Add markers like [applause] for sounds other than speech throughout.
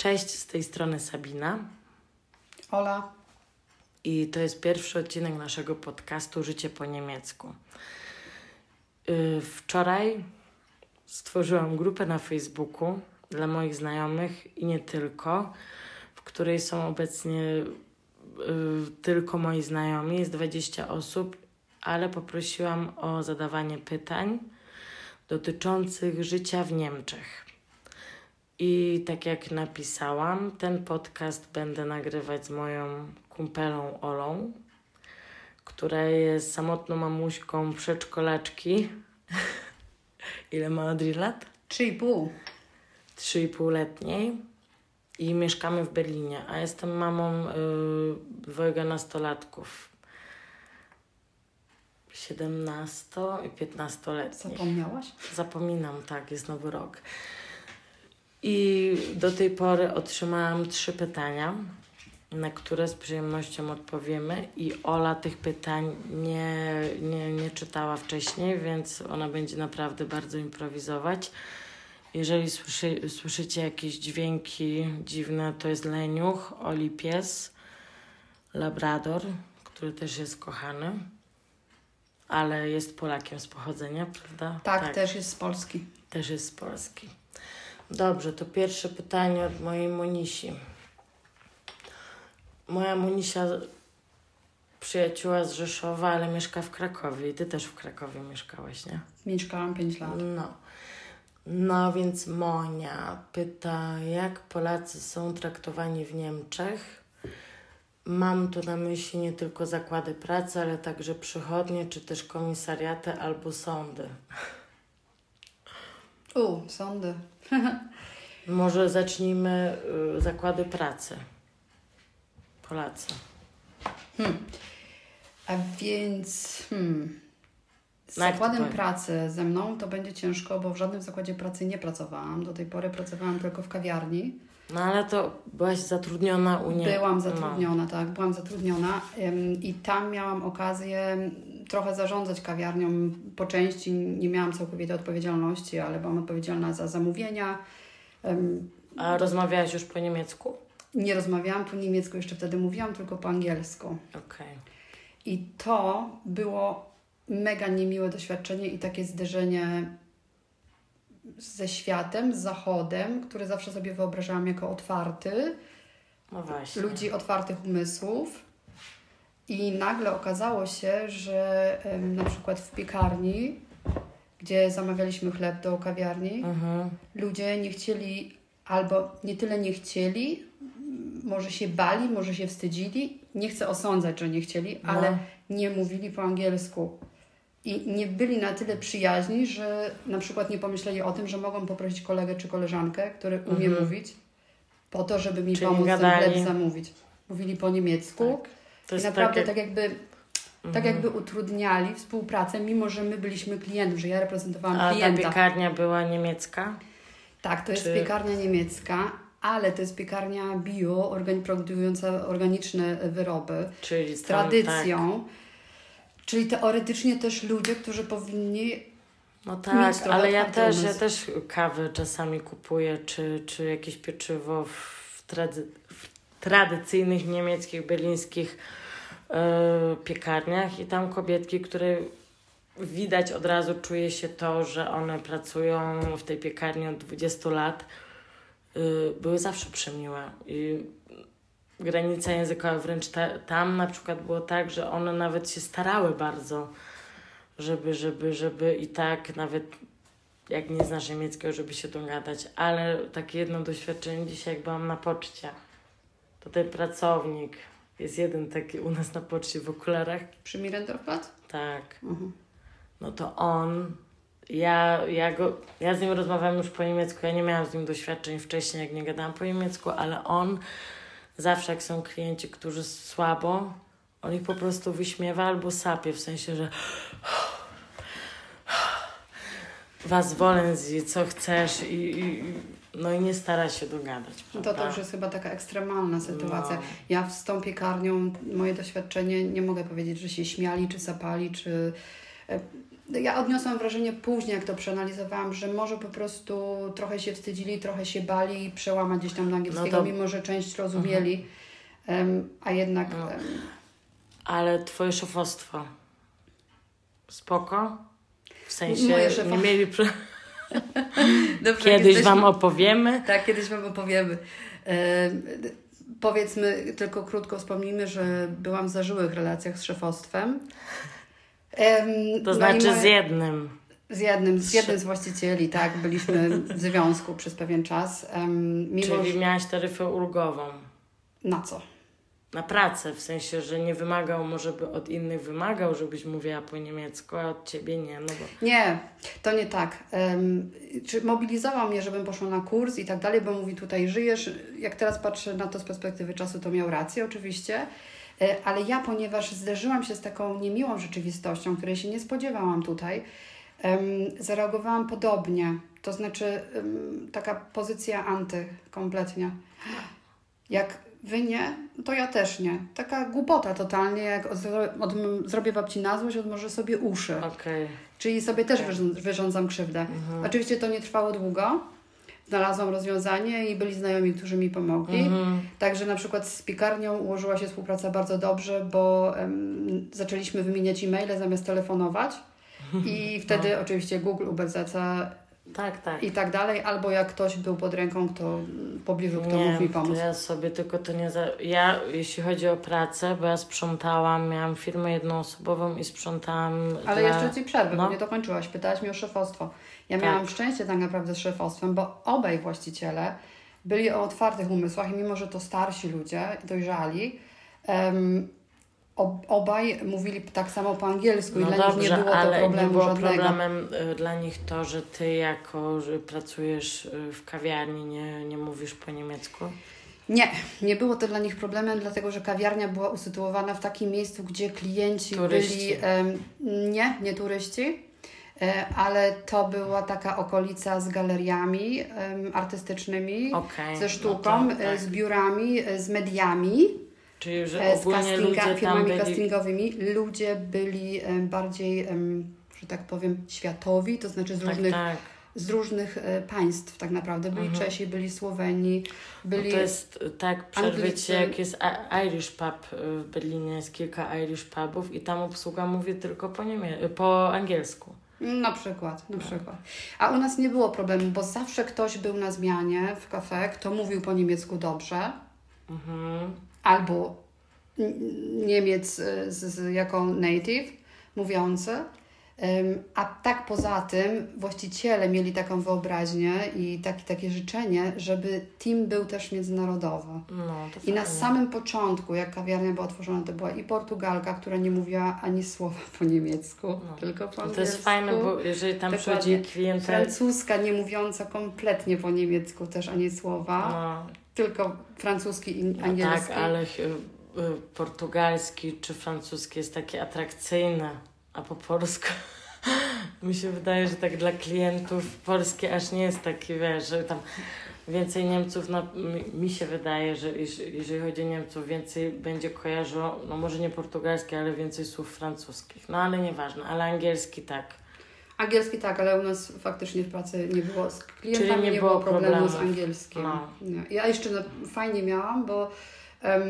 Cześć, z tej strony Sabina. Ola. I to jest pierwszy odcinek naszego podcastu Życie po niemiecku. Yy, wczoraj stworzyłam grupę na Facebooku dla moich znajomych i nie tylko, w której są obecnie yy, tylko moi znajomi. Jest 20 osób, ale poprosiłam o zadawanie pytań dotyczących życia w Niemczech. I tak jak napisałam, ten podcast będę nagrywać z moją kumpelą Olą, która jest samotną mamuśką przedszkolaczki. [laughs] Ile ma Adri lat? Trzy i pół. Trzy i półletniej. I mieszkamy w Berlinie, a jestem mamą y, dwojga nastolatków. 17 i 15-letnich. Zapomniałaś? Zapominam, tak, jest nowy rok. I do tej pory otrzymałam trzy pytania, na które z przyjemnością odpowiemy. I Ola tych pytań nie, nie, nie czytała wcześniej, więc ona będzie naprawdę bardzo improwizować. Jeżeli słyszy, słyszycie jakieś dźwięki dziwne, to jest leniuch, Oli pies, labrador, który też jest kochany, ale jest Polakiem z pochodzenia, prawda? Tak, tak. też jest z Polski. Też jest z Polski. Dobrze, to pierwsze pytanie od mojej Monisi. Moja Monisia przyjacióła z Rzeszowa, ale mieszka w Krakowie i ty też w Krakowie mieszkałeś, nie? Mieszkałam 5 lat. No. No więc Monia pyta, jak Polacy są traktowani w Niemczech. Mam tu na myśli nie tylko zakłady pracy, ale także przychodnie, czy też komisariaty albo sądy. U, sądy. [laughs] Może zacznijmy y, zakłady pracy. Polacy. Hmm. A więc hmm. z No zakładem pracy ze mną to będzie ciężko, bo w żadnym zakładzie pracy nie pracowałam. Do tej pory pracowałam tylko w kawiarni. No ale to byłaś zatrudniona u nie. Byłam zatrudniona, tak, byłam zatrudniona ym, i tam miałam okazję trochę zarządzać kawiarnią. Po części nie miałam całkowitej odpowiedzialności, ale byłam odpowiedzialna za zamówienia. A rozmawiałaś już po niemiecku? nie rozmawiałam po niemiecku, jeszcze wtedy mówiłam tylko po angielsku. Okej. I to było mega niemiłe doświadczenie i takie zderzenie ze światem, z zachodem, który zawsze sobie wyobrażałam jako otwarty, No właśnie. ludzi otwartych umysłów. I nagle okazało się, że na przykład w piekarni, gdzie zamawialiśmy chleb do kawiarni, ludzie nie chcieli, albo nie tyle nie chcieli, może się bali, może się wstydzili. Nie chcę osądzać, że nie chcieli, No. ale nie mówili po angielsku. I nie byli na tyle przyjaźni, że na przykład nie pomyśleli o tym, że mogą poprosić kolegę czy koleżankę, który umie Mhm. mówić, po to, żeby mi Czyli pomóc ten chleb zamówić. Mówili po niemiecku Tak. To i jest naprawdę takie... tak jakby tak Mhm. jakby utrudniali współpracę, mimo że my byliśmy klientem, że ja reprezentowałam A ta klienta. piekarnia była niemiecka? Tak, to jest Czy- piekarnia niemiecka, ale to jest piekarnia bio, organi- produkująca organiczne wyroby Czyli z tradycją. Czyli teoretycznie też ludzie, którzy powinni. Tak. No tak, ale ja też, ja też kawę czasami kupuję, czy, czy jakieś pieczywo w, trady, w tradycyjnych niemieckich, berlińskich piekarniach i tam kobietki, które widać od razu, czuje się to, że one pracują w tej piekarni od 20 lat, y, były zawsze przemiłe. I granica językowa wręcz ta, tam na przykład było tak, że one nawet się starały bardzo, żeby, żeby, żeby i tak nawet jak nie znasz niemieckiego, żeby się dogadać. Ale takie jedno doświadczenie dzisiaj, jak byłam na poczcie, to ten pracownik, jest jeden taki u nas na poczcie w okularach, Przy Mirendorfplatz? tak, Mhm. no to on, ja, ja, go, ja z nim rozmawiam już po niemiecku, ja nie miałam z nim doświadczeń wcześniej, jak nie gadałam po niemiecku, ale on zawsze jak są klienci, którzy słabo, on ich po prostu wyśmiewa albo sapie, w sensie, że was wolę, co chcesz i, i, no i nie stara się dogadać, prawda? to to już jest chyba taka ekstremalna sytuacja. No. Ja z tą piekarnią, moje doświadczenie, nie mogę powiedzieć, że się śmiali, czy sapali, czy... e, ja odniosłam wrażenie później, jak to przeanalizowałam, że może po prostu trochę się wstydzili, trochę się bali przełamać gdzieś tam na angielskiego, No to- mimo że część rozumieli, em, a jednak No. em, Ale twoje szefostwo spoko? W sensie Moje nie mieli... [laughs] Dobrze, Kiedyś jesteśmy- Wam opowiemy. Tak, kiedyś Wam opowiemy. E, powiedzmy, tylko krótko wspomnijmy, że byłam w zażyłych relacjach z szefostwem. Em, To no znaczy moje- z jednym. z jednym, z jednym z właścicieli, tak, byliśmy w związku przez pewien czas. Em, mimo, Czyli że... miałaś taryfę ulgową. Na co? Na pracę, w sensie, że nie wymagał, może by od innych wymagał, żebyś mówiła po niemiecku, a od ciebie nie, no bo... Nie, to nie tak. Um, czy mobilizował mnie, żebym poszła na kurs i tak dalej, bo mówi tutaj żyjesz. Jak teraz patrzę na to z perspektywy czasu, to miał rację oczywiście. E, Ale ja, ponieważ zderzyłam się z taką niemiłą rzeczywistością, której się nie spodziewałam tutaj, em, zareagowałam podobnie. To znaczy em, taka pozycja anty kompletnie. Jak wy nie, to ja też nie. Taka głupota totalnie, jak od, od, zrobię babci na złość, odmożę sobie uszy. Okej. Czyli sobie też wyrząd- wyrządzam krzywdę. Mhm. Oczywiście to nie trwało długo. Znalazłam rozwiązanie i byli znajomi, którzy mi pomogli. Mhm. Także na przykład z piekarnią ułożyła się współpraca bardzo dobrze, bo em, zaczęliśmy wymieniać e-maile zamiast telefonować. [laughs] I wtedy oczywiście Google, UBZC Tak, tak. i tak dalej, albo jak ktoś był pod ręką, kto w pobliżu, kto nie, mógł mi pomóc. ja sobie tylko to nie... Za... Ja, jeśli chodzi o pracę, bo ja sprzątałam, miałam firmę jednoosobową i sprzątałam Ale dla... jeszcze Ci przerwę, No. bo nie dokończyłaś. Pytałaś mnie o szefostwo. Ja Tak. miałam szczęście tak naprawdę z szefostwem, bo obaj właściciele byli o otwartych umysłach i mimo, że to starsi ludzie, dojrzali, ob, obaj mówili tak samo po angielsku i No dla dobrze, nich nie było to ale problemu nie było żadnego. problemem y, dla nich to, że ty jako, że pracujesz y, w kawiarni, nie, nie mówisz po niemiecku? Nie, nie było to dla nich problemem, dlatego że kawiarnia była usytuowana w takim miejscu, gdzie klienci Turyści. byli. Nie, nie turyści, e, ale to była taka okolica z galeriami artystycznymi, Okej. ze no sztuką, to e, tak. z biurami, e, z mediami, Czyli, że e, z castinga, firmami byli... castingowymi. Ludzie byli bardziej, że tak powiem, światowi, to znaczy z Tak, różnych, tak. z różnych e, państw tak naprawdę. Byli Mhm. Czesi, byli Słoweni, No byli... to jest y, tak, przerwy Anglicy. ci, jak jest Irish pub y, w Berlinie, jest kilka Irish pubów i tam obsługa mówi tylko po, niemie- po angielsku. Na przykład, na przykład. A u nas nie było problemu, bo zawsze ktoś był na zmianie w kafe, kto mówił po niemiecku dobrze, Mhm. Albo Niemiec y, z, z, jako native, mówiący. A tak poza tym właściciele mieli taką wyobraźnię i taki, takie życzenie, żeby team był też międzynarodowy. No, to I na fajnie. samym początku, jak kawiarnia była otworzona, to była i Portugalka, która nie mówiła ani słowa po niemiecku, No. tylko po To angielsku. jest fajne, bo jeżeli tam Dokładnie. przychodzi klient... Francuska nie mówiąca kompletnie po niemiecku też ani słowa, No, tylko francuski i no angielski. tak, ale ch- y, portugalski czy francuski jest taki atrakcyjny, a po polsku [laughs] mi się wydaje, że tak dla klientów polski aż nie jest taki, wiesz, że tam więcej Niemców, no, mi, się wydaje, że jeż- jeżeli chodzi o Niemców, więcej będzie kojarzyło, no może nie portugalski, ale więcej słów francuskich. No ale nieważne, ale angielski tak. Angielski tak, ale u nas faktycznie w pracy nie było, z klientami Czyli nie, nie było problemu z angielskim. No. Ja jeszcze no, fajnie miałam, bo em,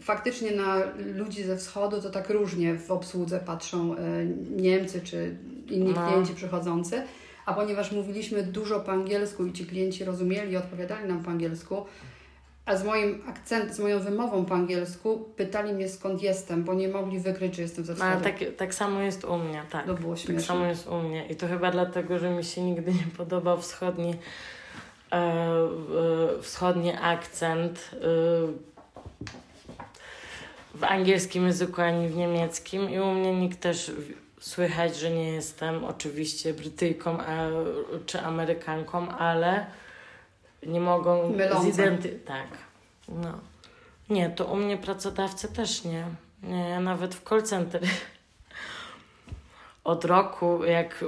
faktycznie na ludzi ze wschodu to tak różnie w obsłudze patrzą e, Niemcy czy inni No. klienci przychodzący. A ponieważ mówiliśmy dużo po angielsku i ci klienci rozumieli i odpowiadali nam po angielsku, a z moim akcentem, z moją wymową po angielsku pytali mnie skąd jestem, bo nie mogli wykryć, że jestem ze No, wschodu. ale tak, tak samo jest u mnie, tak. To było Tak śmieszne. samo jest u mnie. I to chyba dlatego, że mi się nigdy nie podobał wschodni, e, e, wschodni akcent e, w angielskim języku ani w niemieckim. I u mnie nikt też słychać, że nie jestem oczywiście Brytyjką a, czy Amerykanką, ale nie mogą Mylącą. zidenty... Tak. No. Nie, to u mnie pracodawcy też nie. Nie, ja nawet w call center [laughs] od roku, jak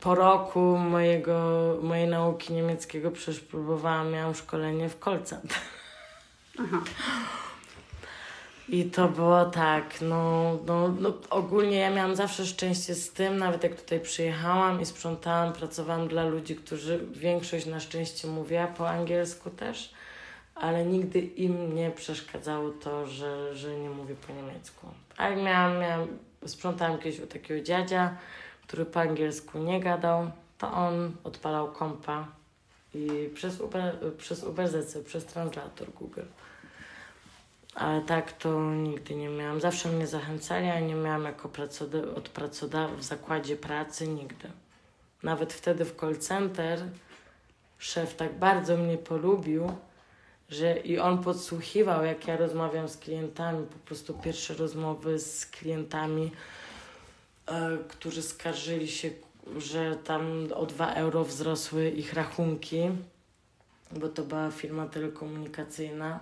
po roku mojego, mojej nauki niemieckiego przecież próbowałam, miałam szkolenie w call center. Aha. I to było tak, no, no, no ogólnie ja miałam zawsze szczęście z tym, nawet jak tutaj przyjechałam i sprzątałam, pracowałam dla ludzi, którzy większość na szczęście mówiła po angielsku też, ale nigdy im nie przeszkadzało to, że, że nie mówię po niemiecku. A jak miałam, miałam, sprzątałam kiedyś u takiego dziadzia, który po angielsku nie gadał, to on odpalał kompa i przez, Uber, przez UberZC, przez translator Google. Ale tak to nigdy nie miałam. Zawsze mnie zachęcali, a nie miałam jako od pracodawcy w zakładzie pracy nigdy. Nawet wtedy w call center szef tak bardzo mnie polubił, że i on podsłuchiwał, jak ja rozmawiam z klientami, po prostu pierwsze rozmowy z klientami, e, którzy skarżyli się, że tam o 2 euro wzrosły ich rachunki, bo to była firma telekomunikacyjna.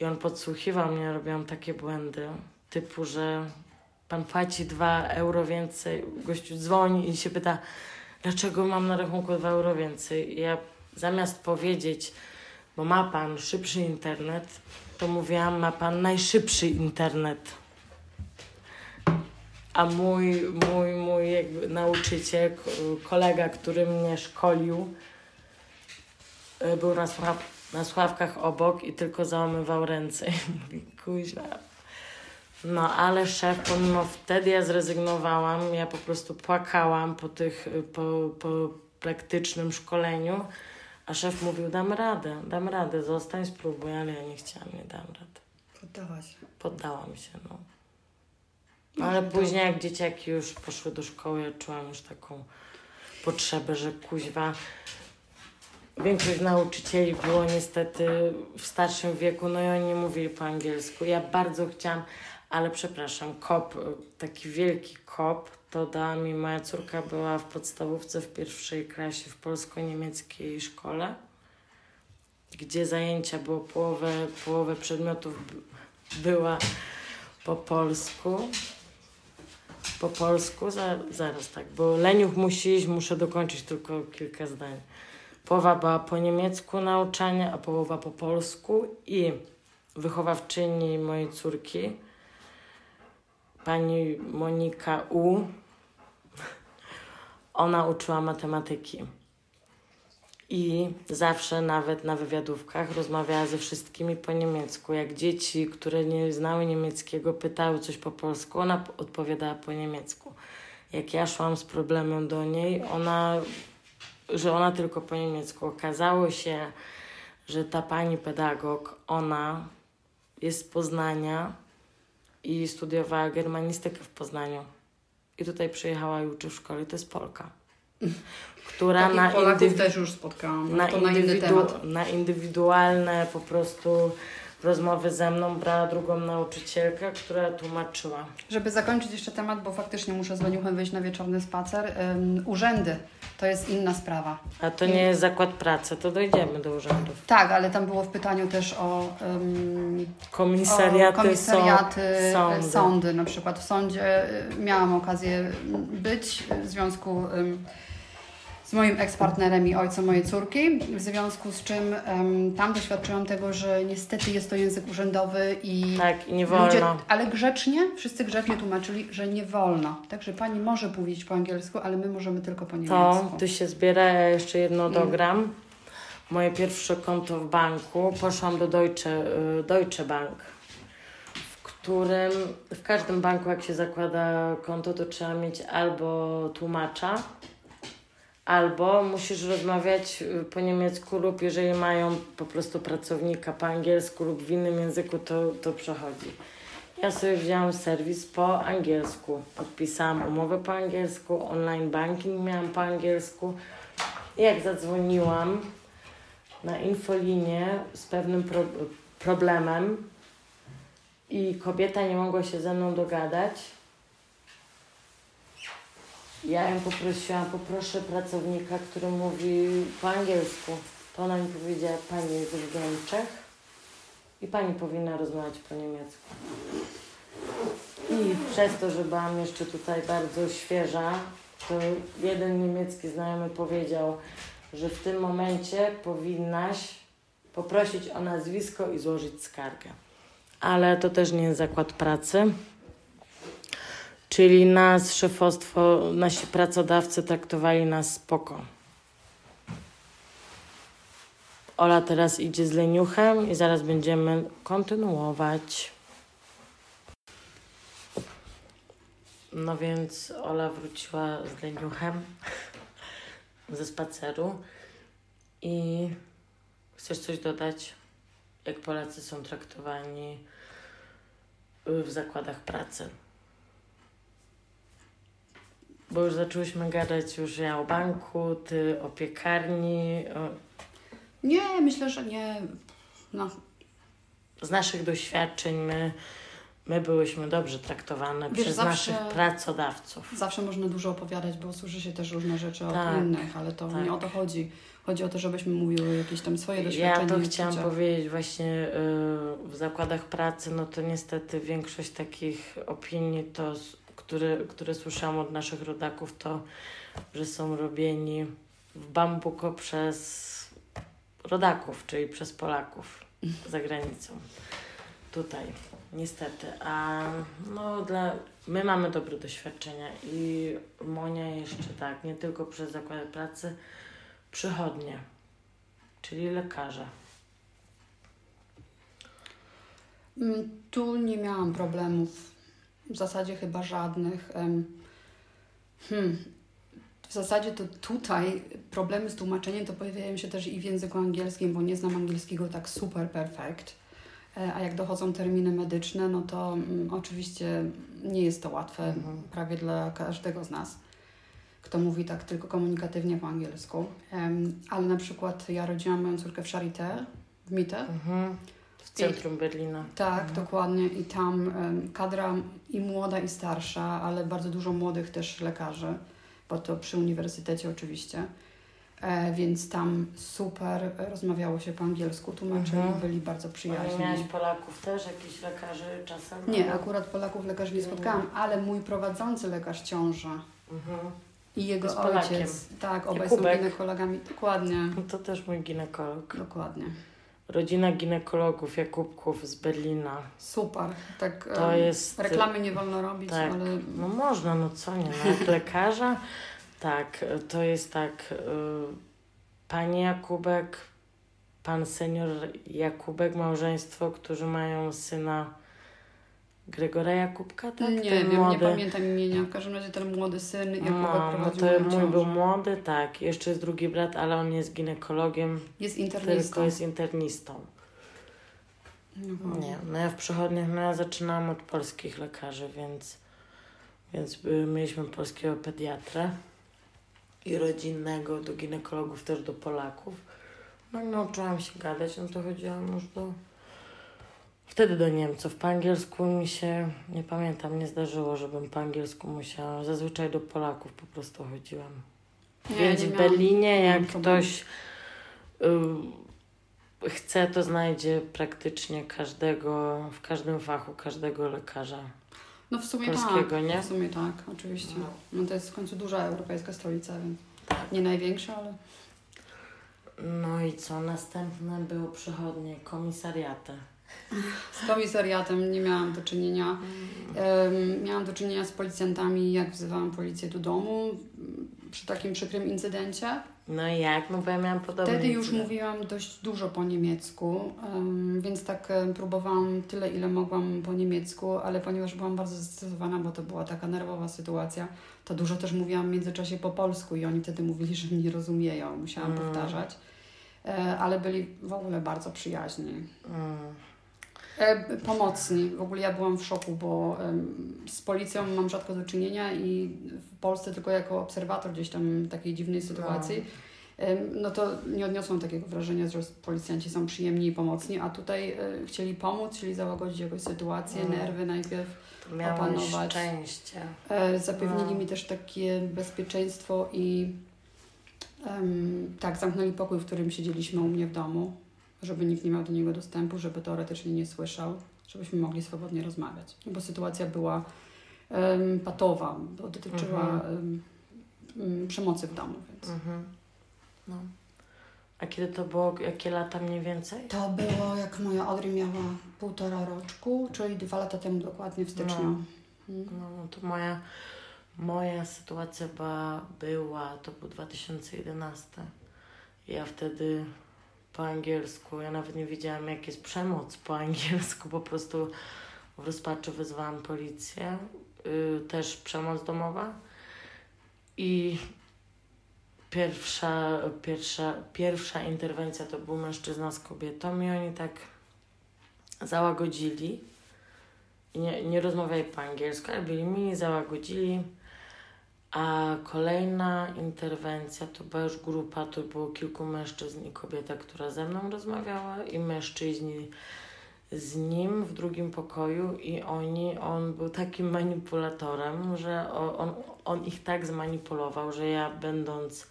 I on podsłuchiwał mnie, robiłam takie błędy, typu, że pan płaci 2 euro więcej, gościu dzwoni i się pyta, dlaczego mam na rachunku 2 euro więcej. I ja zamiast powiedzieć, bo ma pan szybszy internet, to mówiłam, ma pan najszybszy internet. A mój, mój, mój jakby nauczyciel, ko- kolega, który mnie szkolił, y, był na, na sławkach obok i tylko załamywał ręce [laughs] kuźwa. No, ale szef, pomimo wtedy ja zrezygnowałam, ja po prostu płakałam po tych, po, po praktycznym szkoleniu, a szef mówił, dam radę, dam radę, zostań, spróbuj, ale ja nie chciałam, nie dam rady. Poddałaś się. Poddałam się, no. Ale później, jak dzieciaki już poszły do szkoły, ja czułam już taką potrzebę, że kuźwa. Większość nauczycieli było niestety w starszym wieku, no i oni nie mówili po angielsku. Ja bardzo chciałam, ale przepraszam, kop, taki wielki kop, to dała mi moja córka, była w podstawówce w pierwszej klasie w polsko-niemieckiej szkole, gdzie zajęcia było połowę, połowę przedmiotów była po polsku. Po polsku, za, zaraz tak, bo leniuch musi iść, muszę dokończyć tylko kilka zdań. Połowa była po niemiecku nauczanie, a połowa po polsku i wychowawczyni mojej córki, pani Monika U, ona uczyła matematyki. I zawsze, nawet na wywiadówkach, rozmawiała ze wszystkimi po niemiecku. Jak dzieci, które nie znały niemieckiego, pytały coś po polsku, ona odpowiadała po niemiecku. Jak ja szłam z problemem do niej, ona, że ona tylko po niemiecku. Okazało się, że ta pani pedagog, ona jest z Poznania i studiowała germanistykę w Poznaniu. I tutaj przyjechała i uczy w szkole. To jest Polka. Która Takich na Polaków też już spotkałam, na, na indywidu- na indywidualne po prostu rozmowy ze mną brała drugą nauczycielkę, która tłumaczyła. Żeby zakończyć jeszcze temat, bo faktycznie muszę z Leniuchem wyjść na wieczorny spacer. ym, urzędy to jest inna sprawa. A to nie jest zakład pracy, to dojdziemy do urzędów. Tak, ale tam było w pytaniu też o, ym, Komisariaty, o komisariaty są, sądy. sądy. Na przykład w sądzie miałam okazję być w związku ym, z moim ekspartnerem i ojcem mojej córki, w związku z czym ym, tam doświadczyłam tego, że niestety jest to język urzędowy i Tak, i nie wolno. Ludzie, ale grzecznie, wszyscy grzecznie tłumaczyli, że nie wolno. Także pani może powiedzieć po angielsku, ale my możemy tylko po To niemiecku. tu się zbiera, ja jeszcze jedno Mm. dogram. Moje pierwsze konto w banku, poszłam do Deutsche, y, Deutsche Bank, w którym w każdym banku jak się zakłada konto, to trzeba mieć albo tłumacza, albo musisz rozmawiać y, po niemiecku lub jeżeli mają po prostu pracownika po angielsku lub w innym języku, to, to przechodzi. Ja sobie wzięłam serwis po angielsku. Podpisałam umowę po angielsku, online banking miałam po angielsku. Jak zadzwoniłam na infolinię z pewnym pro problemem i kobieta nie mogła się ze mną dogadać, ja ją poprosiłam, poproszę pracownika, który mówi po angielsku. To ona mi powiedziała, pani jest w Niemczech i pani powinna rozmawiać po niemiecku. I przez to, że byłam jeszcze tutaj bardzo świeża, to jeden niemiecki znajomy powiedział, że w tym momencie powinnaś poprosić o nazwisko i złożyć skargę. ale to też nie jest zakład pracy. Czyli nas, szefostwo, nasi pracodawcy traktowali nas spoko. Ola teraz idzie z leniuchem i zaraz będziemy kontynuować. No więc Ola wróciła z leniuchem [laughs] ze spaceru i chcesz coś dodać? Jak Polacy są traktowani w zakładach pracy? Bo już zaczęłyśmy gadać już ja o banku, ty o piekarni. O... Nie, myślę, że nie. No. Z naszych doświadczeń my, my byłyśmy dobrze traktowane Wiesz, przez zawsze- naszych pracodawców. Zawsze można dużo opowiadać, bo słyszy się też różne rzeczy Tak, od innych, ale to tak. nie o to chodzi. Chodzi o to, żebyśmy mówiły jakieś tam swoje Ja doświadczenia. to i chciałam odczucia. powiedzieć właśnie yy, w zakładach pracy, no to niestety większość takich opinii, to, które, które słyszałam od naszych rodaków, to, że są robieni w bambuko przez rodaków, czyli przez Polaków za granicą. Tutaj, niestety. A no dla... My mamy dobre doświadczenia i Monia jeszcze tak, nie tylko przez zakłady pracy, przychodnie, czyli lekarze. Mm, Tu nie miałam problemów. W zasadzie chyba żadnych. Hmm. W zasadzie to tutaj problemy z tłumaczeniem to pojawiają się też i w języku angielskim, bo nie znam angielskiego tak super perfekt. E, A jak dochodzą terminy medyczne, no to mm, oczywiście nie jest to łatwe Mhm. prawie dla każdego z nas, kto mówi tak tylko komunikatywnie po angielsku. Em, Ale na przykład ja rodziłam moją córkę w Charité, w Mitte. Mhm. W centrum Berlina. Tak, Mhm. dokładnie. I tam kadra i młoda, i starsza, ale bardzo dużo młodych też lekarzy, bo to przy uniwersytecie oczywiście. E, więc tam super rozmawiało się po angielsku, tłumaczyli, Mhm. byli bardzo przyjaźni. miałaś Polaków też, jakichś lekarzy czasem? Nie, akurat Polaków lekarzy nie spotkałam, ale mój prowadzący lekarz ciąży Mhm. i jego Polakiem. ojciec. Tak, obaj są ginekologami. Dokładnie, No To też mój ginekolog. dokładnie. Rodzina ginekologów Jakubków z Berlina. Super. Tak, To jest... reklamy nie wolno robić, Tak. ale No można, no co nie, no [laughs] lekarza. Tak, to jest tak. y, Pani Jakubek, pan senior Jakubek, małżeństwo, którzy mają syna Gregora Jakubka, tak? nie Ten wiem, młody. nie pamiętam imienia. W każdym razie ten młody syn Jakubek No, no prowadził to mój ciążę. był młody, tak. Jeszcze jest drugi brat, ale on jest ginekologiem, Jest tylko internistą. jest internistą. Mhm. Nie, no ja w przychodniach, no ja zaczynałam od polskich lekarzy, więc, więc y, mieliśmy polskiego pediatrę i rodzinnego, do ginekologów też do Polaków. No i nauczyłam się gadać, no to chodziłam już do... Wtedy do Niemców. Po angielsku mi się, nie pamiętam, nie zdarzyło, żebym po angielsku musiała. Zazwyczaj do Polaków po prostu chodziłam. Nie, Więc nie w Berlinie, jak ktoś y, chce, to znajdzie praktycznie każdego, w każdym fachu, każdego lekarza No w sumie polskiego, tak. nie? W sumie tak, oczywiście. No. No to jest w końcu duża europejska stolica, więc nie największa, ale No i co? Następne było przychodnie, komisariaty. Z komisariatem nie miałam do czynienia. Miałam do czynienia z policjantami, jak wzywałam policję do domu m, przy takim przykrym incydencie. No i jak? No bo ja miałam podobny Wtedy już incydent. mówiłam dość dużo po niemiecku, em, więc tak próbowałam tyle, ile mogłam po niemiecku, ale ponieważ byłam bardzo zestresowana, bo to była taka nerwowa sytuacja, to dużo też mówiłam w międzyczasie po polsku i oni wtedy mówili, że nie rozumieją, musiałam Mm. powtarzać. E, ale byli w ogóle bardzo przyjaźni. Mm. E, pomocni. W ogóle ja byłam w szoku, bo z policją mam rzadko do czynienia i w Polsce tylko jako obserwator gdzieś tam takiej dziwnej sytuacji. No to nie odniosłam takiego wrażenia, że policjanci są przyjemni i pomocni, a tutaj e, chcieli pomóc, chcieli załagodzić jakąś sytuację, Mm. nerwy najpierw. To miałaś opanować. szczęście. E, Zapewnili No. mi też takie bezpieczeństwo i em, tak, zamknęli pokój, w którym siedzieliśmy u mnie w domu, żeby nikt nie miał do niego dostępu, żeby teoretycznie nie słyszał, żebyśmy mogli swobodnie rozmawiać. No bo sytuacja była em, patowa, bo dotyczyła Mhm. em, przemocy w domu, więc Mhm. No. A kiedy to było, jakie lata mniej więcej? To było jak moja Audrey miała półtora roczku, czyli dwa lata temu dokładnie w styczniu. No, no to moja, moja sytuacja była, była, to był 2011. Ja wtedy po angielsku, ja nawet nie wiedziałam jak jest przemoc po angielsku, po prostu w rozpaczy wezwałam policję, yy, też przemoc domowa i pierwsza, pierwsza, pierwsza interwencja to był mężczyzna z kobietą i oni tak załagodzili. Nie, nie rozmawiali po angielsku, ale byli mili, załagodzili. A kolejna interwencja to była już grupa, to było kilku mężczyzn i kobieta, która ze mną rozmawiała i mężczyźni z nim w drugim pokoju i oni, on był takim manipulatorem, że on, on ich tak zmanipulował, że ja będąc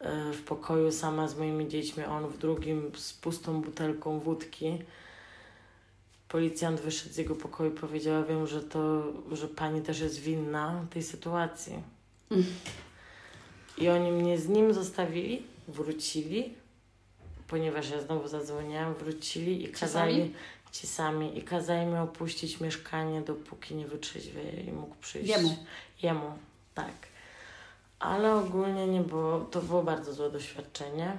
e, w pokoju sama z moimi dziećmi, on w drugim z pustą butelką wódki. Policjant wyszedł z jego pokoju i powiedziała, wiem, że to, że pani też jest winna tej sytuacji. I oni mnie z nim zostawili, wrócili, ponieważ ja znowu zadzwoniłam, wrócili i kazali ci sami i kazali mi opuścić mieszkanie, dopóki nie wytrzeźwieje i mógł przyjść. Jemu. Jemu, tak. Ale ogólnie nie było, to było bardzo złe doświadczenie,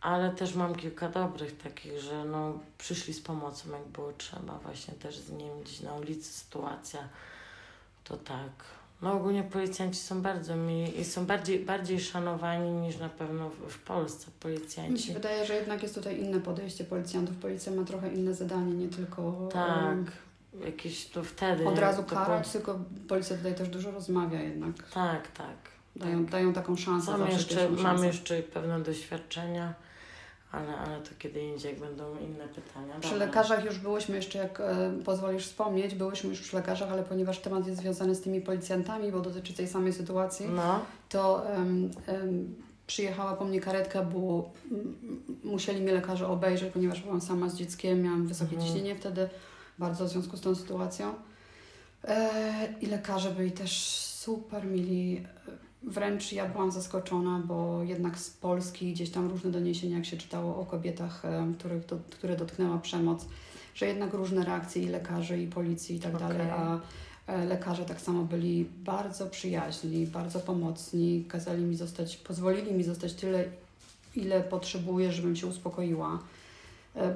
ale też mam kilka dobrych takich, że no, przyszli z pomocą jak było trzeba, właśnie też z nim gdzieś na ulicy sytuacja, to tak no ogólnie policjanci są bardzo mili i są bardziej, bardziej szanowani niż na pewno w, w Polsce policjanci. Mi się wydaje, że jednak jest tutaj inne podejście policjantów. Policja ma trochę inne zadanie, nie tylko... Tak, um, jakieś to wtedy... Od razu karać, po... tylko policja tutaj też dużo rozmawia jednak. Tak, tak. Dają, tak. dają taką szansę. Mam jeszcze, mam jeszcze pewne doświadczenia ale, ale to kiedy indziej, jak będą inne pytania. Przy Dobra. lekarzach już byłyśmy jeszcze, jak e, pozwolisz wspomnieć, byłyśmy już przy lekarzach, ale ponieważ temat jest związany z tymi policjantami, bo dotyczy tej samej sytuacji, no. to um, um, przyjechała po mnie karetka, bo musieli mnie lekarze obejrzeć, ponieważ byłam sama z dzieckiem, miałam wysokie mhm. ciśnienie wtedy, bardzo w związku z tą sytuacją. E, I lekarze byli też super mili Wręcz ja byłam zaskoczona, bo jednak z Polski gdzieś tam różne doniesienia, jak się czytało o kobietach, których do, które dotknęła przemoc, że jednak różne reakcje i lekarzy, i policji i tak okay. dalej, a e, lekarze tak samo byli bardzo przyjaźni, bardzo pomocni, kazali mi zostać, pozwolili mi zostać tyle, ile potrzebuję, żebym się uspokoiła. E,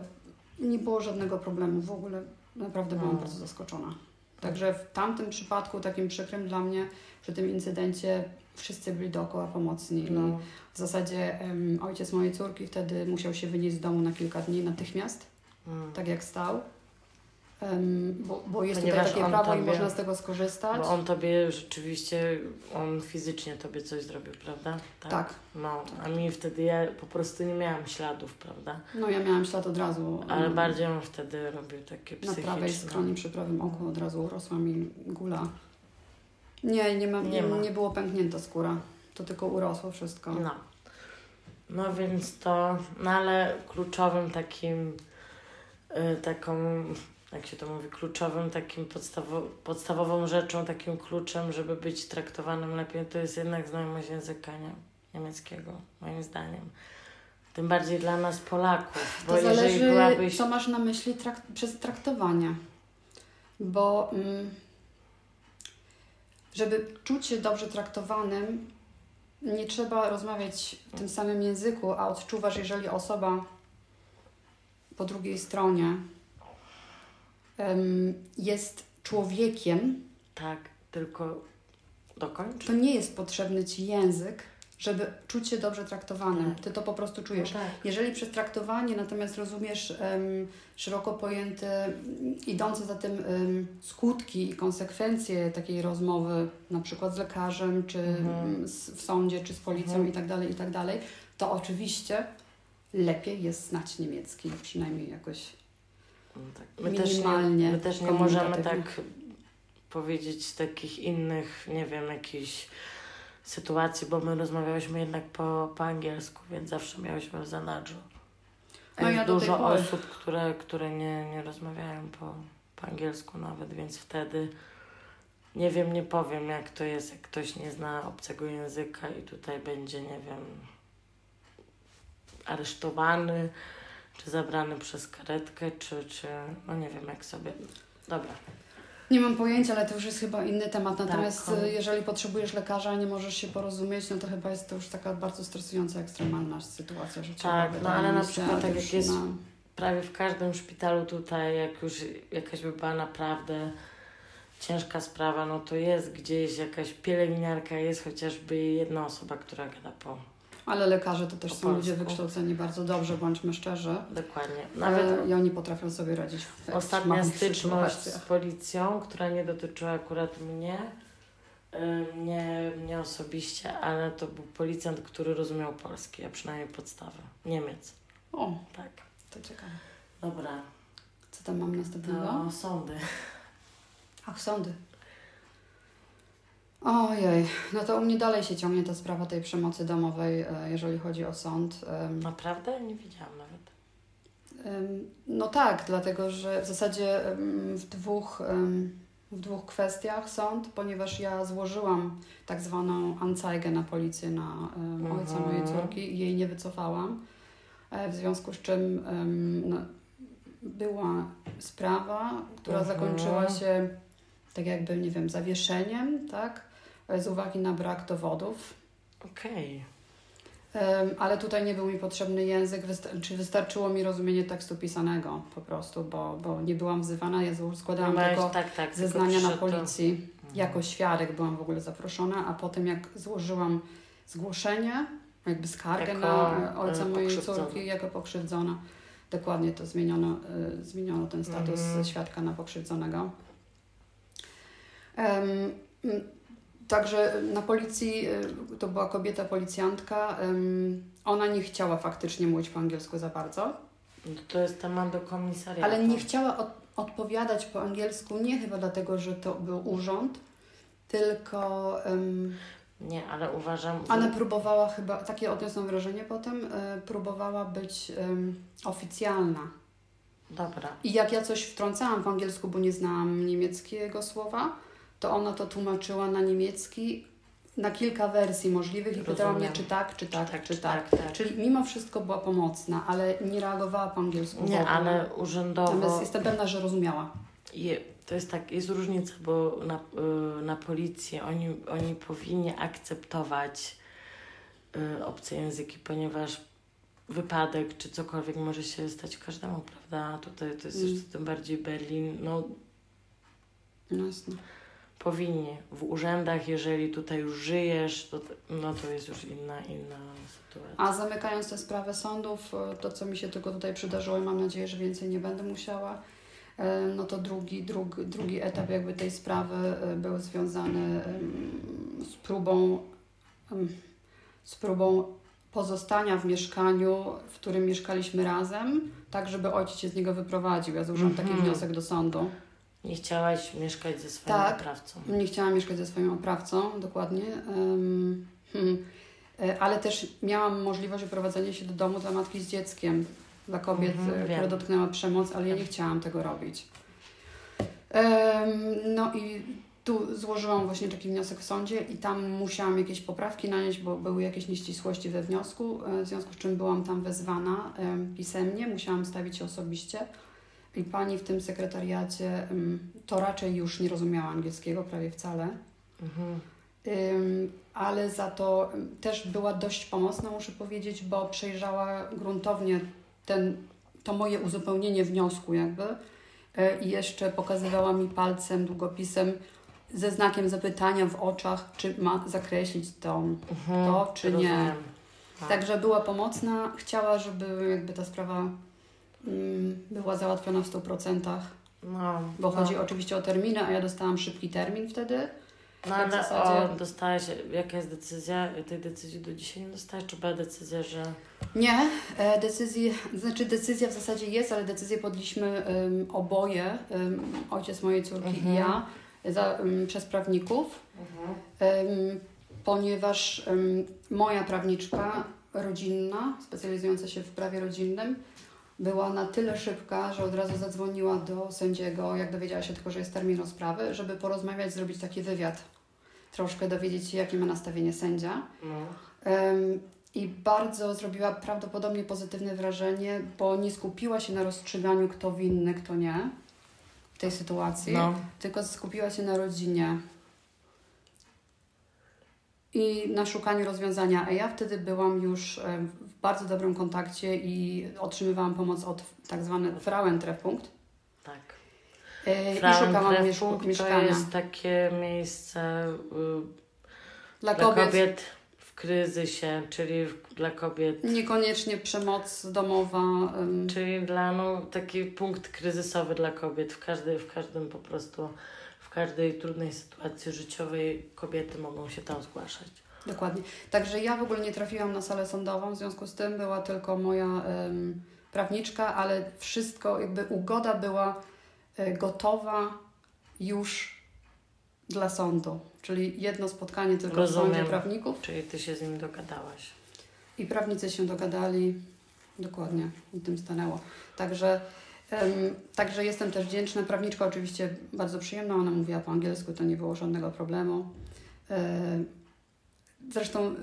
nie było żadnego problemu w ogóle, naprawdę byłam no. bardzo zaskoczona. Także w tamtym przypadku, takim przykrym dla mnie, przy tym incydencie, wszyscy byli dookoła pomocni. No. W zasadzie um, ojciec mojej córki wtedy musiał się wynieść z domu na kilka dni natychmiast, mm. tak jak stał. Um, bo, bo jest Ponieważ tutaj takie prawo tobie, i można z tego skorzystać. Bo on tobie rzeczywiście, on fizycznie tobie coś zrobił, prawda? Tak. tak. No, a mi wtedy ja po prostu nie miałam śladów, prawda? No ja miałam ślad od razu. Ale um, bardziej on wtedy robił takie psychiczne. Na prawej stronie przy prawym oku od razu urosła mi gula. Nie, nie, ma, nie, nie, ma. nie było pęknięta skóra. To tylko urosło wszystko. No. No więc to, no ale kluczowym takim, y, taką, jak się to mówi, kluczowym takim podstawo, podstawową rzeczą, takim kluczem, żeby być traktowanym lepiej, to jest jednak znajomość języka nie? niemieckiego, moim zdaniem. Tym bardziej dla nas Polaków. Bo to zależy, jeżeli byłabyś... co masz na myśli trak przez traktowanie. Bo... Mm, żeby czuć się dobrze traktowanym, nie trzeba rozmawiać w tym samym języku, a odczuwasz, jeżeli osoba po drugiej stronie jest człowiekiem. Tak, tylko dokończ. To nie jest potrzebny ci język, żeby czuć się dobrze traktowanym. Tak. Ty to po prostu czujesz. No tak. Jeżeli przez traktowanie natomiast rozumiesz um, szeroko pojęte, idące za tym um, skutki i konsekwencje takiej rozmowy, na przykład z lekarzem, czy mhm. z, w sądzie, czy z policją mhm. i tak dalej, i tak dalej, to oczywiście lepiej jest znać niemiecki, przynajmniej jakoś no tak. my minimalnie. Też nie, my też nie możemy tak powiedzieć takich innych, nie wiem, jakichś sytuacji, bo my rozmawiałyśmy jednak po, po angielsku, więc zawsze miałyśmy w zanadrzu. No jest ja dużo osób, które, które nie, nie rozmawiają po, po angielsku nawet, więc wtedy nie wiem, nie powiem jak to jest, jak ktoś nie zna obcego języka i tutaj będzie, nie wiem, aresztowany, czy zabrany przez karetkę, czy, czy no nie wiem jak sobie. Dobra. Nie mam pojęcia, ale to już jest chyba inny temat. Natomiast Tak, on- y, jeżeli potrzebujesz lekarza, nie możesz się porozumieć, no to chyba jest to już taka bardzo stresująca, ekstremalna sytuacja, że trzeba Tak, no ale na przykład tak jak jest na- prawie w każdym szpitalu tutaj, jak już jakaś by była naprawdę ciężka sprawa, no to jest gdzieś jakaś pielęgniarka, jest chociażby jedna osoba, która gada po. Ale lekarze to też są ludzie wykształceni bardzo dobrze, bądźmy szczerzy. Dokładnie. Nawet Nawet i oni potrafią sobie radzić w ostatnia styczność z policją, która nie dotyczyła akurat mnie, y, mnie, mnie osobiście, ale to był policjant, który rozumiał polski, a przynajmniej podstawę. Niemiec, O, tak. to ciekawe. Dobra, Co tam mam następnego? to sądy. Ach, sądy. Ojej, no to u mnie dalej się ciągnie ta sprawa tej przemocy domowej, e, jeżeli chodzi o sąd. Naprawdę? Nie wiedziałam nawet. No tak, dlatego że w zasadzie w dwóch, w dwóch kwestiach sąd, ponieważ ja złożyłam tak zwaną anzeigę na policję na ojca Mhm. mojej córki i jej nie wycofałam, e, w związku z czym no, była sprawa, która Mhm. zakończyła się tak jakby, nie wiem, zawieszeniem, tak, e, z uwagi na brak dowodów. Okej. Em, Ale tutaj nie był mi potrzebny język, wysta- czy wystarczyło mi rozumienie tekstu pisanego po prostu, bo, bo nie byłam wzywana, ja składałam Miałeś- tylko tak, tak, tylko zeznania na przyszedł to- policji. Mhm. Jako świadek byłam w ogóle zaproszona, a potem jak złożyłam zgłoszenie, jakby skargę Jako, na e, ojca mojej córki jako pokrzywdzona, dokładnie to zmieniono, e, zmieniono ten status Mhm. świadka na pokrzywdzonego. Em, m, Także na policji y, to była kobieta policjantka. Ona nie chciała faktycznie mówić po angielsku za bardzo, No To jest temat do komisariatu. ale nie chciała od, odpowiadać po angielsku nie chyba dlatego, że to był urząd, tylko em, Nie, ale uważam... ona próbowała chyba, takie odniosłam wrażenie potem, e, próbowała być oficjalna. Dobra. I jak ja coś wtrącałam w angielsku, bo nie znałam niemieckiego słowa, to ona to tłumaczyła na niemiecki na kilka wersji możliwych i pytała mnie, czy tak, czy tak, czy, czy tak. tak, tak. Czyli mimo wszystko była pomocna, ale nie reagowała po angielsku. Nie, ale urzędowo... Natomiast jestem pewna, że rozumiała. Je, to jest tak, jest różnica, bo na, y, na policję oni, oni powinni akceptować y, obce języki, ponieważ wypadek czy cokolwiek może się stać każdemu, prawda? Tutaj to jest Mm. jeszcze tym bardziej Berlin. No No jasne. Powinni. W urzędach, jeżeli tutaj już żyjesz, to, no to jest już inna, inna sytuacja. A zamykając tę sprawę sądów, e, to co mi się tylko tutaj przydarzyło i mam nadzieję, że więcej nie będę musiała, e, no to drugi, drugi, drugi etap jakby tej sprawy e, był związany z próbą, z próbą pozostania w mieszkaniu, w którym mieszkaliśmy razem, tak żeby ojciec się z niego wyprowadził. Ja złożyłam taki Mhm. wniosek do sądu. Nie chciałaś mieszkać ze swoim Tak. oprawcą. Nie chciałam mieszkać ze swoim oprawcą, dokładnie. Em, hmm. E, Ale też miałam możliwość wyprowadzenia się do domu dla matki z dzieckiem, dla kobiet, Mhm, e, które dotknęła przemoc, ale ja nie chciałam tego robić. Em, No i tu złożyłam właśnie taki wniosek w sądzie i tam musiałam jakieś poprawki nanieść, bo były jakieś nieścisłości we wniosku, e, w związku z czym byłam tam wezwana em, pisemnie, musiałam stawić się osobiście. I pani w tym sekretariacie to raczej już nie rozumiała angielskiego prawie wcale. Mhm. Ale za to też była dość pomocna, muszę powiedzieć, bo przejrzała gruntownie ten, to moje uzupełnienie wniosku jakby y, i jeszcze pokazywała mi palcem, długopisem ze znakiem zapytania w oczach, czy ma zakreślić to. Mhm. To czy nie? Rozumiem. Tak. Także była pomocna, chciała, żeby jakby ta sprawa była załatwiona w 100%, No, bo no. chodzi oczywiście o terminy, a ja dostałam szybki termin wtedy. No ale zasadzie- o, dostałaś, jaka jest decyzja? Tej decyzji do dzisiaj nie dostałaś? Czy była decyzja, że... Nie, e, decyzję, znaczy decyzja w zasadzie jest, ale decyzję podliśmy ym, oboje, ym, ojciec mojej córki Mhm. i ja, za, ym, przez prawników, ym, ponieważ moja prawniczka rodzinna, specjalizująca się w prawie rodzinnym, była na tyle szybka, że od razu zadzwoniła do sędziego, jak dowiedziała się tylko, że jest termin rozprawy, żeby porozmawiać, zrobić taki wywiad, troszkę dowiedzieć się, jakie ma nastawienie sędzia. No. Em, i bardzo zrobiła prawdopodobnie pozytywne wrażenie, bo nie skupiła się na rozstrzyganiu, kto winny, kto nie w tej sytuacji, No. tylko skupiła się na rodzinie i na szukaniu rozwiązania. A ja wtedy byłam już w bardzo dobrym kontakcie i otrzymywałam pomoc od tak zwany Frauentreffpunkt. Tak. E, I szukałam mieszku- Frauentreffpunkt to mieszkania jest takie miejsce y, dla dla kobiet. kobiet w kryzysie, czyli w, dla kobiet, Niekoniecznie przemoc domowa. czyli dla no, taki punkt kryzysowy dla kobiet. W, każdej, w każdym po prostu, każdej trudnej sytuacji życiowej kobiety mogą się tam zgłaszać. Dokładnie. Także ja w ogóle nie trafiłam na salę sądową, w związku z tym była tylko moja em, prawniczka, ale wszystko, jakby ugoda była e, gotowa już dla sądu. Czyli jedno spotkanie tylko w Rozumiem. sądzie prawników Czyli ty się z nim dogadałaś. i prawnicy się dogadali. Dokładnie, i tym stanęło. Także, także jestem też wdzięczna. Prawniczka oczywiście bardzo przyjemna, ona mówiła po angielsku, to nie było żadnego problemu. E, Zresztą y,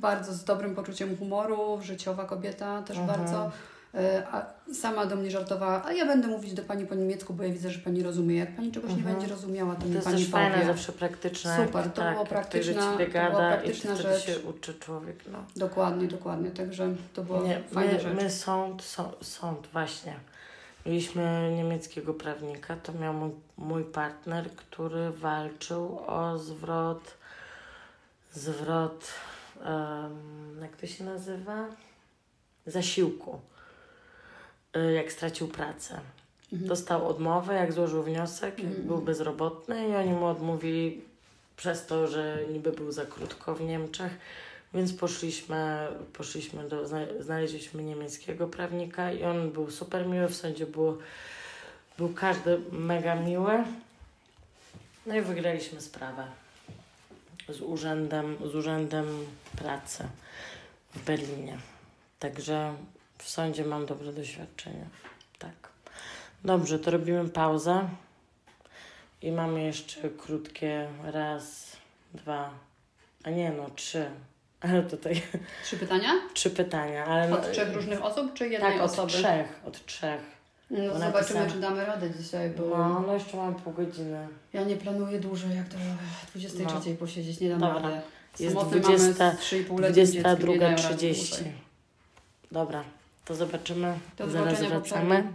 bardzo z dobrym poczuciem humoru, życiowa kobieta też Mhm. bardzo. E, A sama do mnie żartowała, a ja będę mówić do Pani po niemiecku, bo ja widzę, że Pani rozumie. Jak Pani czegoś Mhm. nie będzie rozumiała, to, To mi jest Pani też fajne, powie. zawsze praktyczne. Super, to tak, było praktyczna- to była praktyczna i rzecz. się uczy człowiek. No. Dokładnie, dokładnie. Także to Nie, fajna my, rzecz. my sąd, sąd, sąd, właśnie. Mieliśmy niemieckiego prawnika, to miał mój, mój partner, który walczył o zwrot, zwrot, em, jak to się nazywa? Zasiłku, y, jak stracił pracę. Mhm. Dostał odmowę, jak złożył wniosek, jak Mhm. był bezrobotny i oni mu odmówili przez to, że niby był za krótko w Niemczech. Więc poszliśmy, poszliśmy do, zna- znaleźliśmy niemieckiego prawnika i on był super miły, w sądzie było, był każdy mega miły. No i wygraliśmy sprawę z urzędem, z urzędem pracy w Berlinie. Także w sądzie mam dobre doświadczenie. Tak. Dobrze, to robimy pauzę. I mamy jeszcze krótkie raz, dwa, a nie no, trzy. Ale tutaj Trzy pytania? trzy pytania, ale no, Od trzech różnych osób, czy jednej tak, od osoby? trzech, od trzech. No, Bo zobaczymy, czy damy radę dzisiaj, bo No, no jeszcze mam pół godziny. ja nie planuję dużo, jak to 23 No. posiedzieć, nie dam Dobra. rady. Jest Samotny 20 mamy z 3,5-letnim dzieckiem, nie dają rady 22.30. dłużej. Dobra, to zobaczymy. Do Zaraz wracamy.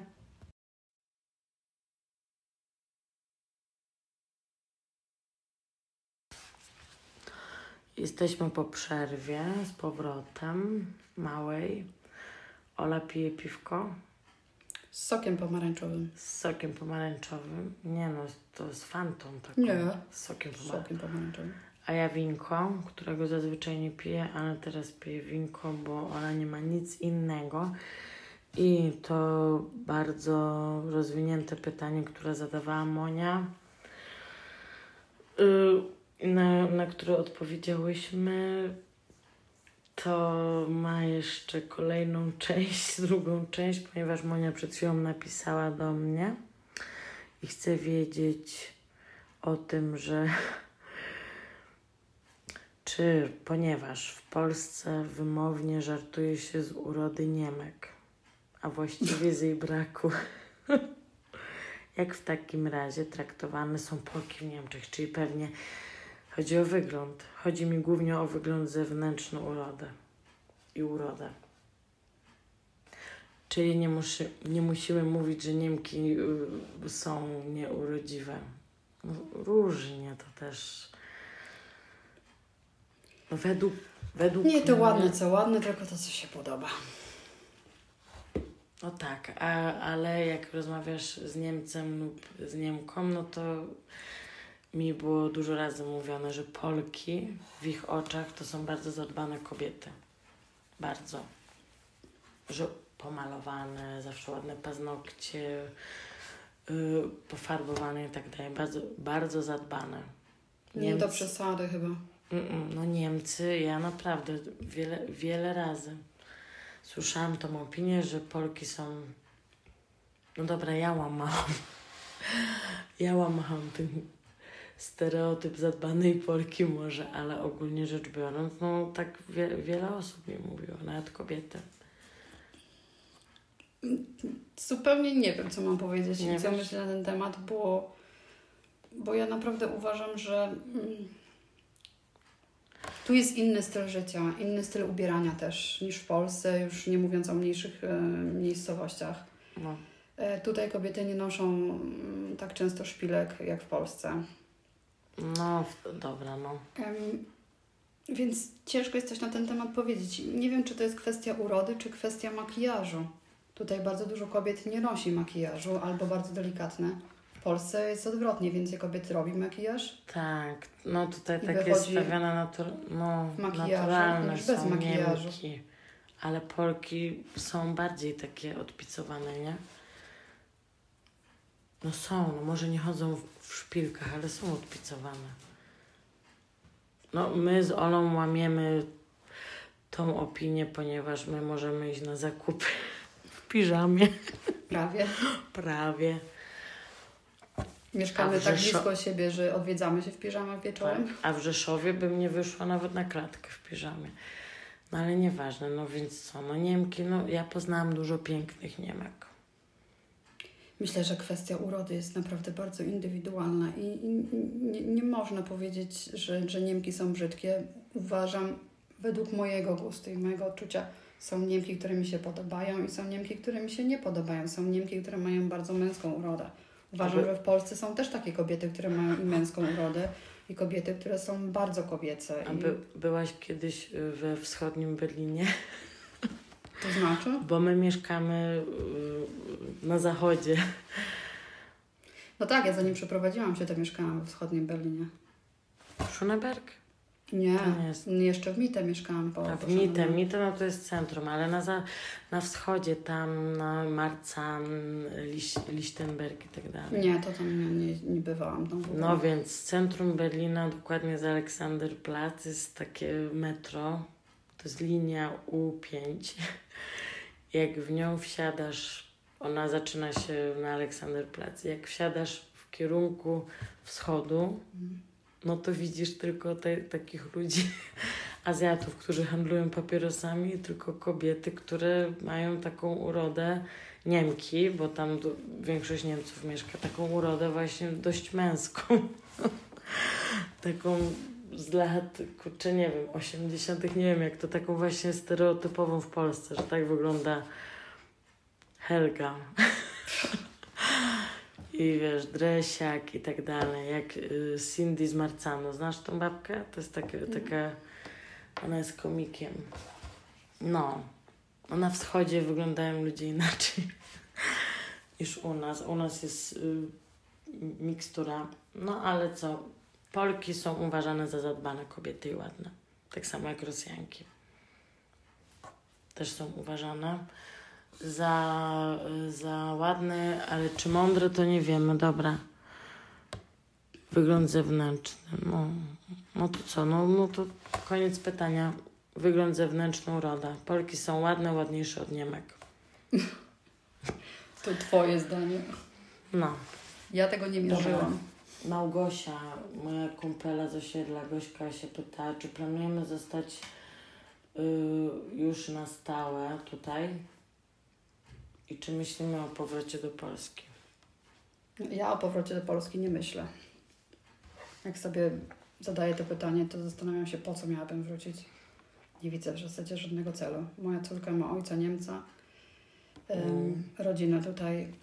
Jesteśmy po przerwie z powrotem małej. Ola pije piwko Z sokiem pomarańczowym. z sokiem pomarańczowym. Nie no, to jest fantom taką. Nie. Z sokiem Z pomarańczowym. sokiem pomarańczowym. A ja winko, którego zazwyczaj nie piję, ale teraz piję winko, bo ona nie ma nic innego. I to bardzo rozwinięte pytanie, które zadawała Monia, y, na, na które odpowiedziałyśmy. To ma jeszcze kolejną część, [laughs] drugą część, ponieważ Monia przed chwilą napisała do mnie i chce wiedzieć o tym, że [laughs] czy ponieważ w Polsce wymownie żartuje się z urody Niemek, a właściwie z jej braku, [laughs] jak w takim razie traktowane są Polki w Niemczech, czyli pewnie chodzi o wygląd. Chodzi mi głównie o wygląd zewnętrzny urodę i urodę. Czyli nie, muszy, nie musimy mówić, że Niemki y, są nieurodziwe. No, różnie to też. No według, według Nie to mnie- ładne, co ładne, tylko to, co się podoba. No tak, a, ale jak rozmawiasz z Niemcem lub z Niemką, no to mi było dużo razy mówione, że Polki w ich oczach to są bardzo zadbane kobiety. Bardzo. Że pomalowane, zawsze ładne paznokcie, yy, pofarbowane i tak dalej. Bardzo, bardzo zadbane. Nie do przesady chyba. Mm-mm, No Niemcy, ja naprawdę wiele, wiele razy słyszałam tą opinię, że Polki są... No dobra, ja łamałam. Ja łamałam tym stereotyp zadbanej Polki może, ale ogólnie rzecz biorąc, no tak wie, wiele osób mi mówiło, nawet kobiety. Zupełnie nie wiem, co mam powiedzieć Nie i co wiesz? myślę na ten temat, bo, bo ja naprawdę uważam, że mm, tu jest inny styl życia, inny styl ubierania też niż w Polsce, już nie mówiąc o mniejszych e, miejscowościach. No. E, tutaj kobiety nie noszą mm, tak często szpilek jak w Polsce. No, dobra, no. Em, więc ciężko jest coś na ten temat powiedzieć. Nie wiem, czy to jest kwestia urody, czy kwestia makijażu. Tutaj bardzo dużo kobiet nie nosi makijażu albo bardzo delikatne. W Polsce jest odwrotnie, więcej kobiet robi makijaż. Tak, no tutaj tak jest stawiane natur- no, w makijażu naturalne niż bez są makijażu. Niemki, ale Polki są bardziej takie odpicowane, nie? No są, no może nie chodzą w, szpilkach, ale są odpicowane. No my z Olą łamiemy tą opinię, ponieważ my możemy iść na zakupy w piżamie, Prawie. prawie. Mieszkamy tak Rzeszo- blisko siebie, że odwiedzamy się w piżamach wieczorem. Tak. A w Rzeszowie bym nie wyszła nawet na klatkę w piżamie. No ale nieważne, no więc co, no Niemki, no ja poznałam dużo pięknych Niemek. Myślę, że kwestia urody jest naprawdę bardzo indywidualna i, i nie, nie można powiedzieć, że, że Niemki są brzydkie. Uważam, według mojego gustu i mojego odczucia, są Niemki, które mi się podobają i są Niemki, które mi się nie podobają. Są Niemki, które mają bardzo męską urodę. Uważam, Ale- że w Polsce są też takie kobiety, które mają i męską urodę i kobiety, które są bardzo kobiece. A by, byłaś kiedyś we wschodnim Berlinie? To znaczy? Bo my mieszkamy y, na zachodzie. No tak, ja zanim przeprowadziłam się, to mieszkałam we wschodnim Berlinie. Schuneberg? Nie, jeszcze w Mitte mieszkałam. Po, A po w Mitte. Mitte no to jest centrum, ale na, za, na wschodzie tam, na Marzahn, Liś, Lichtenberg i tak dalej. Nie, to tam nie, nie, nie bywałam tam. No więc centrum Berlina, dokładnie z Aleksanderplatz, jest takie metro. To jest linia U5. Jak w nią wsiadasz, ona zaczyna się na Aleksanderplatz. Jak wsiadasz w kierunku wschodu, no to widzisz tylko te, takich ludzi, [laughs] Azjatów, którzy handlują papierosami, tylko kobiety, które mają taką urodę, Niemki, bo tam du- większość Niemców mieszka, taką urodę właśnie dość męską. [laughs] taką z lat, kurczę, nie wiem, 80., nie wiem jak to, taką właśnie stereotypową w Polsce, że tak wygląda Helga. [laughs] I wiesz, dresiak i tak dalej, jak y, Cindy z Marcano. Znasz tą babkę? To jest takie, taka, ona jest komikiem. No, no na wschodzie wyglądają ludzie inaczej [laughs] niż u nas. U nas jest y, mikstura, no ale co, Polki są uważane za zadbane kobiety i ładne. Tak samo jak Rosjanki. Też są uważane za, za ładne, ale czy mądre, to nie wiemy. Dobra. Wygląd zewnętrzny. No, no to co? No, no to koniec pytania. Wygląd zewnętrzny, uroda. Polki są ładne, ładniejsze od Niemek. [laughs] To twoje zdanie. No. Ja tego nie mierzyłam. Małgosia, moja kumpela z osiedla, Gośka się pyta, czy planujemy zostać y, już na stałe tutaj i czy myślimy o powrocie do Polski. Ja o powrocie do Polski nie myślę. Jak sobie zadaję to pytanie, to zastanawiam się, po co miałabym wrócić. Nie widzę w zasadzie żadnego celu. Moja córka ma ojca Niemca, em, Mm. rodzinę tutaj,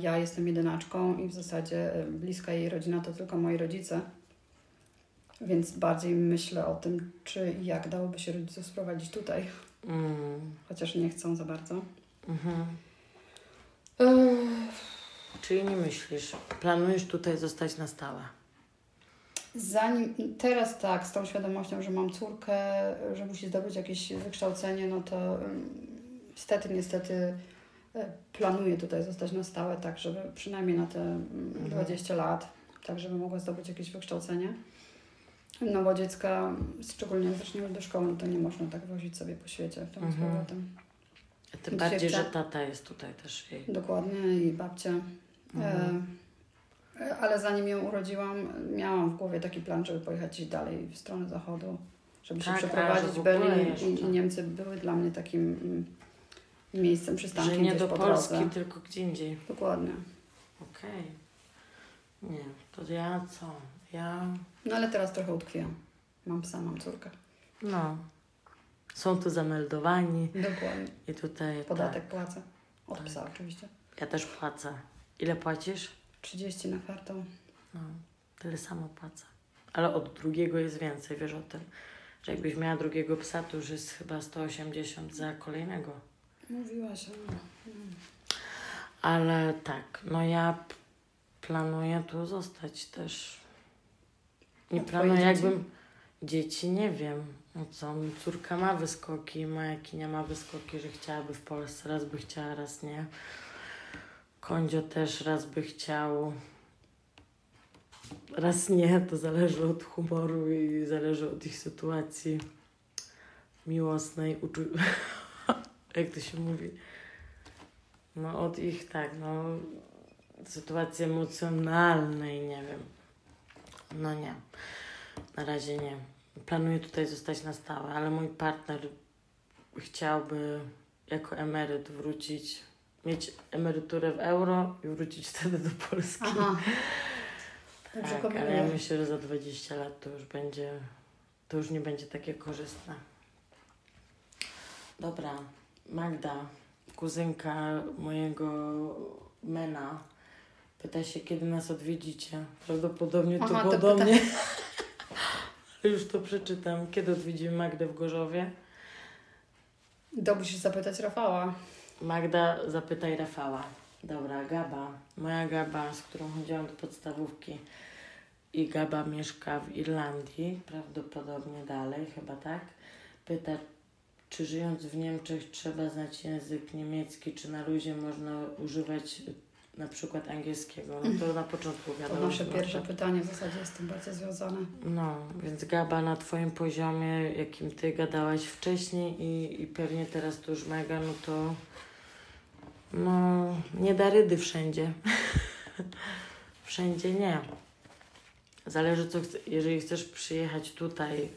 ja jestem jedynaczką i w zasadzie em, bliska jej rodzina to tylko moi rodzice. Więc bardziej myślę o tym, czy i jak dałoby się rodziców sprowadzić tutaj, Mm, chociaż nie chcą za bardzo. mhm. Ech, Czyli nie myślisz, planujesz tutaj zostać na stałe. Zanim teraz tak, z tą świadomością, że mam córkę, że musi zdobyć jakieś wykształcenie, no to ym, niestety, niestety e, planuję tutaj zostać na stałe, tak żeby przynajmniej na te mm, Mhm. 20 lat, tak żeby mogła zdobyć jakieś wykształcenie. No bo dziecka, szczególnie jak zaczniemy do szkoły, no to nie można tak wozić sobie po świecie w tym Mhm. z powrotem. A tym Dzisiaj bardziej, chcę- że tata jest tutaj też jej. Dokładnie i babcia. Mhm. E, E, Ale zanim ją urodziłam, miałam w głowie taki plan, żeby pojechać dalej w stronę zachodu, żeby się Tak, a, przeprowadzić Berlin i, i Niemcy były dla mnie takim miejscem, Że przystankiem nie gdzieś do po Polski, drodze. tylko gdzie indziej. Dokładnie. Okej. Nie, to ja co? Ja, No ale teraz trochę utkwiłam. Mam psa, mam córkę. no, są tu zameldowani Dokładnie. i tutaj Podatek płacę. Od Tak. psa oczywiście. Tak, ja też płacę. Ile płacisz? 30 na kartę. No, tyle samo płacę. Ale od drugiego jest więcej, wiesz o tym. Że jakbyś miała drugiego psa, to już jest chyba 180 za kolejnego. Mówiłaś. no. Ale tak, no ja planuję tu zostać też. Nie A planuję dzieci? jakbym... Dzieci nie wiem. No co, córka ma wyskoki, moja kinia ma wyskoki, że chciałaby w Polsce, raz by chciała, raz nie. Kondzio też raz by chciał, raz nie. To zależy od humoru i zależy od ich sytuacji miłosnej, uczu... [laughs] jak to się mówi? No od ich, tak, no sytuacji emocjonalnej, nie wiem. No nie, na razie nie. Planuję tutaj zostać na stałe, ale mój partner chciałby jako emeryt wrócić, mieć emeryturę w euro i wrócić wtedy do Polski. Aha. Dobrze tak, ale ja myślę, że za 20 lat to już będzie, to już nie będzie takie korzystne. Dobra, Magda, kuzynka mojego mena, pyta się, kiedy nas odwiedzicie. Prawdopodobnie to Aha, było do pyta- mnie. [laughs] Już to przeczytam. Kiedy odwiedzimy Magdę w Gorzowie? To musisz zapytać Rafała. Magda, zapytaj Rafała. Dobra, Gaba. Moja Gaba, z którą chodziłam do podstawówki i Gaba mieszka w Irlandii, prawdopodobnie dalej, chyba tak. Pyta, czy żyjąc w Niemczech trzeba znać język niemiecki, czy na luzie można używać y, na przykład angielskiego. No to na początku To wiadomo. nasze że pierwsze pytanie w zasadzie jest z tym bardzo związane. No, więc Gaba na Twoim poziomie, jakim Ty gadałaś wcześniej i, i pewnie teraz to już mega, no to no, nie da rydy wszędzie. [laughs] wszędzie nie. Zależy co jeżeli chcesz przyjechać tutaj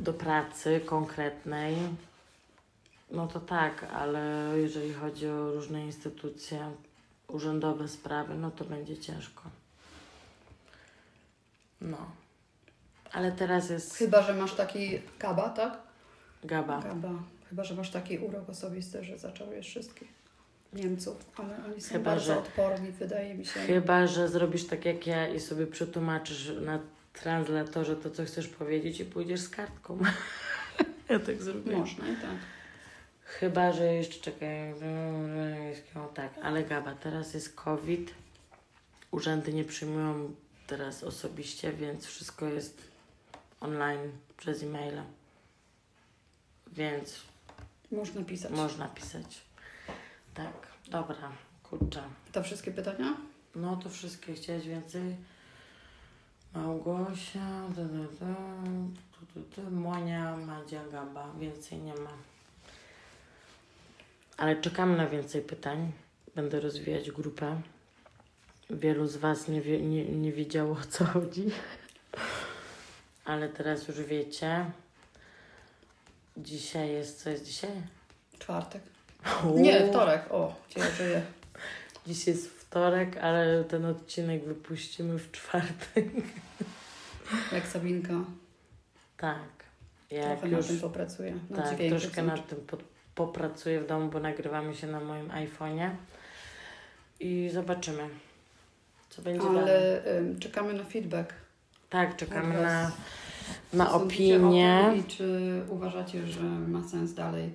do pracy konkretnej, no to tak, ale jeżeli chodzi o różne instytucje, urzędowe sprawy, no to będzie ciężko. No. Ale teraz jest Chyba, że masz taki Gaba, tak? Gaba. Gaba. Chyba, że masz taki urok osobisty, że zaczałujesz wszystkich Niemców, ale oni są Chyba, bardzo że- odporni, wydaje mi się. Chyba, że zrobisz tak jak ja i sobie przetłumaczysz na translatorze to, co chcesz powiedzieć i pójdziesz z kartką. [laughs] ja tak zrobię. Można i tak. Chyba, że jeszcze czekaj. no, Tak, ale Gaba, teraz jest COVID. Urzędy nie przyjmują teraz osobiście, więc wszystko jest online przez e-maila. Więc Można pisać. można pisać. Tak, dobra, kurczę. To wszystkie pytania? No to wszystkie chciałeś więcej. Małgosia, da, da, da, tu, tu, tu, Monia, Madzia, Gaba. Więcej nie ma. Ale czekamy na więcej pytań. Będę rozwijać grupę. Wielu z Was nie, wie, nie, nie wiedziało o co chodzi. Ale teraz już wiecie. Dzisiaj jest, co jest dzisiaj? Czwartek. Nie, wtorek. O, ja żyję. Dziś jest wtorek, ale ten odcinek wypuścimy w czwartek. Jak Sabinka. Tak. Jak Trochę już na tym popracuję. Na tak, troszkę nad tym po, popracuję w domu, bo nagrywamy się na moim iPhone'ie. I zobaczymy, co będzie dalej. Ale ym, czekamy na feedback. Tak, czekamy na, na opinię. I czy uważacie, że ma sens dalej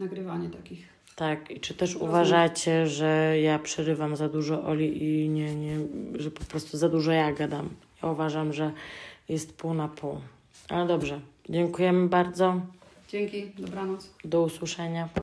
nagrywanie takich? Tak, i czy też uważacie, że ja przerywam za dużo Oli i nie, nie, że po prostu za dużo ja gadam. Ja uważam, że jest pół na pół. Ale dobrze, dziękujemy bardzo. Dzięki, dobranoc. Do usłyszenia.